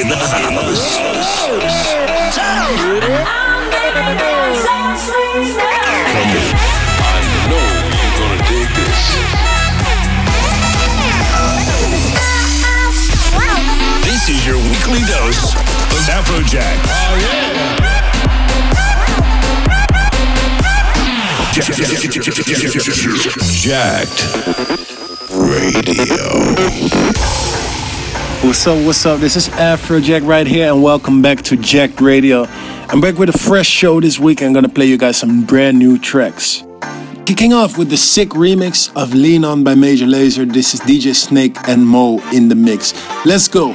in the house. This is your weekly dose of Afrojack. Oh yeah. Jacked Radio. What's up, what's up? This is Afrojack right here, and welcome back to Jacked Radio. I'm back with a fresh show this week. I'm gonna play you guys some brand new tracks. Kicking off with the sick remix of Lean On by Major Lazer. This is DJ Snake and Mo in the mix. Let's go.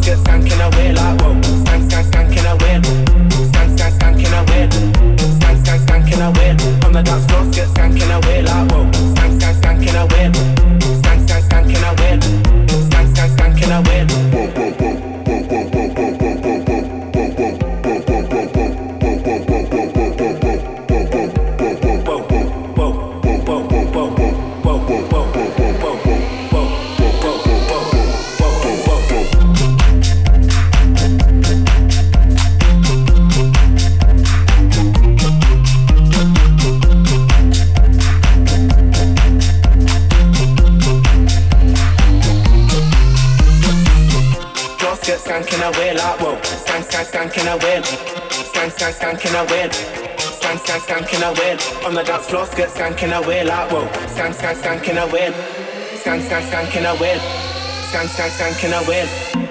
get skanking away like whoa. Floor, skirt skanking away like whoa. Skank, skank, skanking away. Skank, skank, skanking away. Skank, skank, skanking away.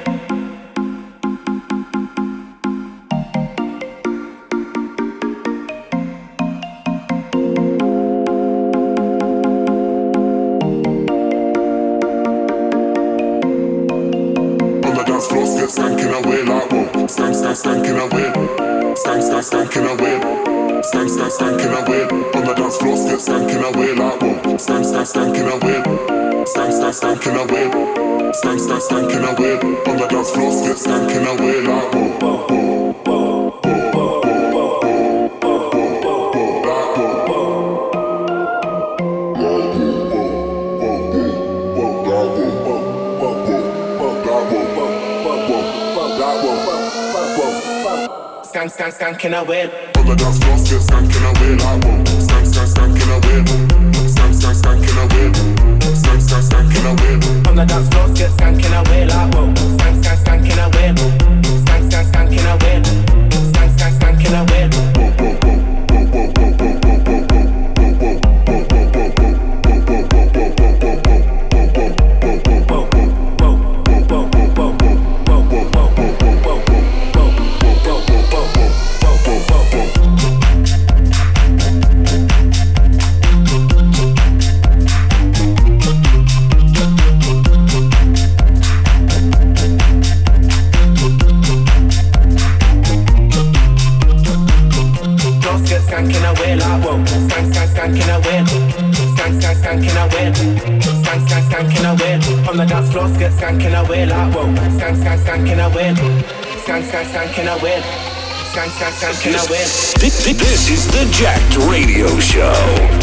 Skanking away. On the dance floor, still skanking away like whoa. Skank, skank, skanking away. On the dance floor, still skanking away like whoa. Skank, skank, away. Skank, skank, skanking away. Skank, skank, away. On the dance floor, away like whoa. Skank, skank, skanking away. Skank, skank, away. Skank, skank, skanking away. Skank, skank, skanking away. This, this- this is the Jacked Radio Show.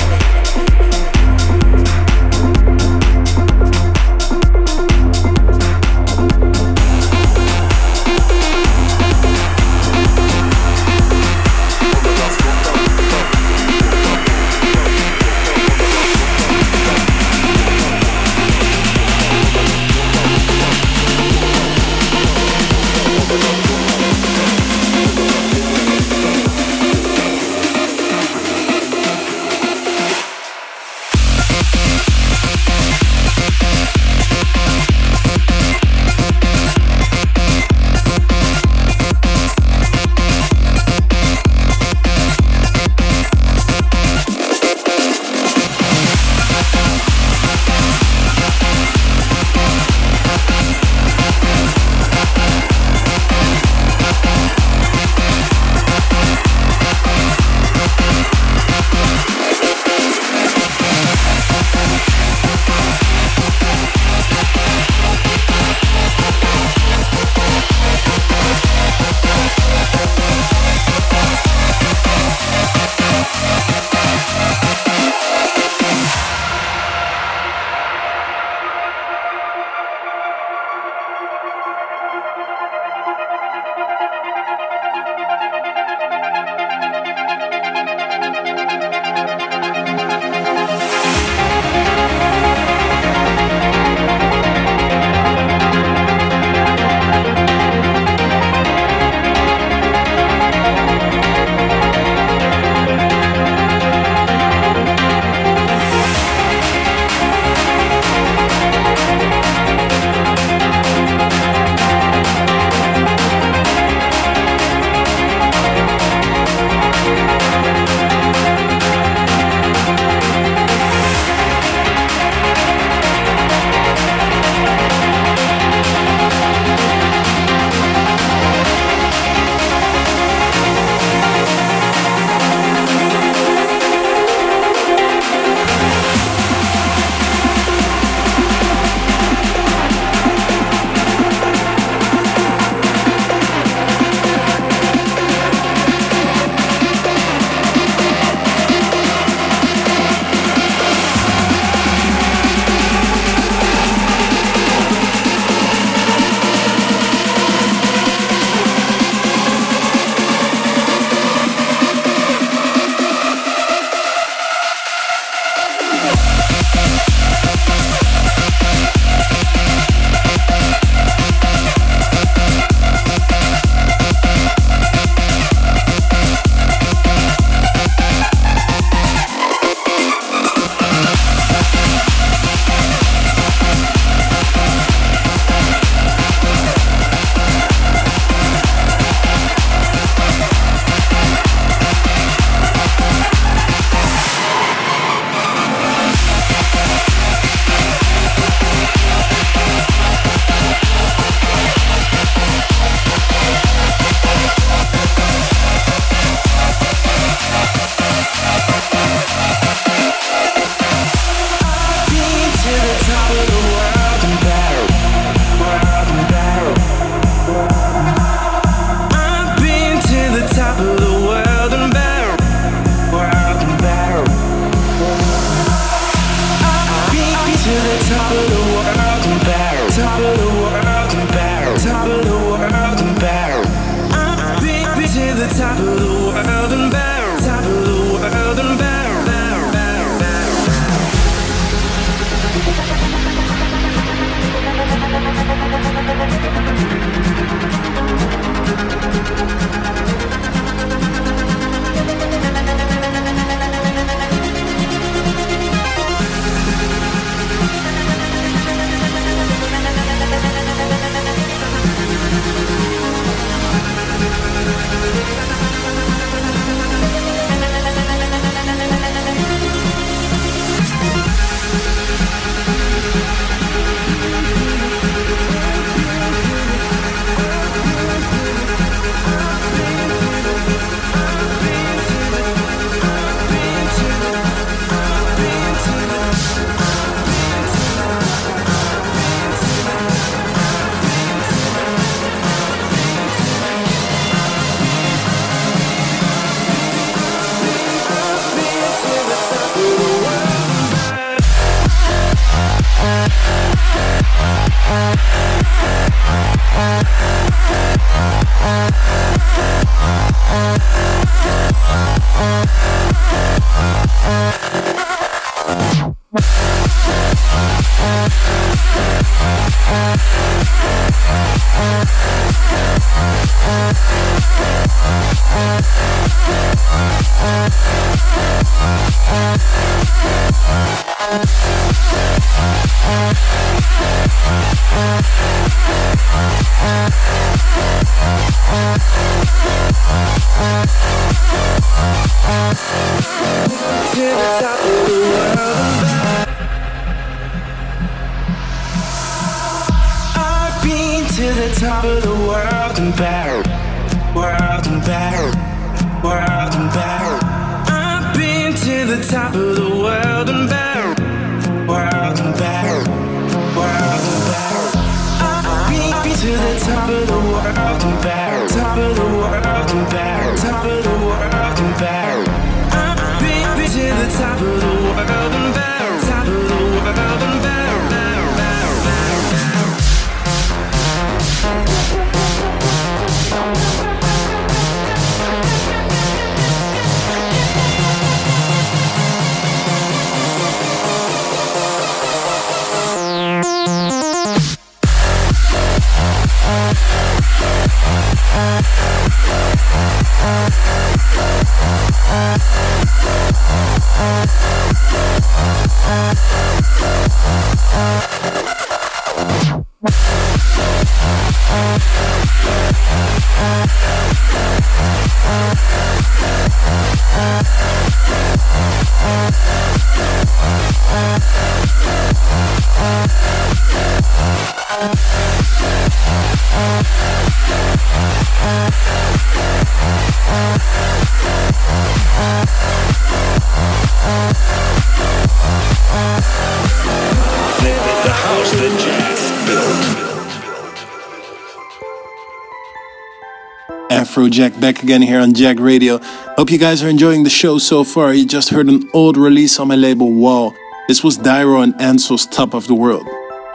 Afrojack back again here on Jacked Radio. Hope you guys are enjoying the show so far. You just heard an old release on my label Wall. This was Dyro and Ansel's Top of the World.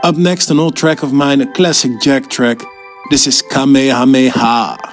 Up next, an old track of mine, a classic Jack track. This is Kamehameha.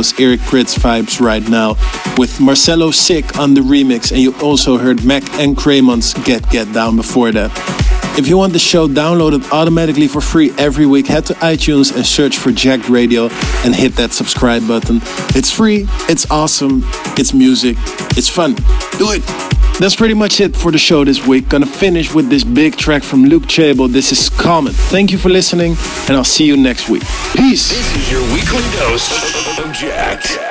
Those Eric Prydz vibes right now with Marcelo Sick on the remix, and you also heard Mac and Craymon's Get Get Down before that. If you want the show downloaded automatically for free every week, head to iTunes and search for Jacked Radio and hit that subscribe button. It's free, it's awesome, it's music, it's fun. Do it! That's pretty much it for the show this week. Gonna finish with this big track from Luke Chable. This is Common. Thank you for listening, and I'll see you next week. Peace. This is your weekly dose of Jacked.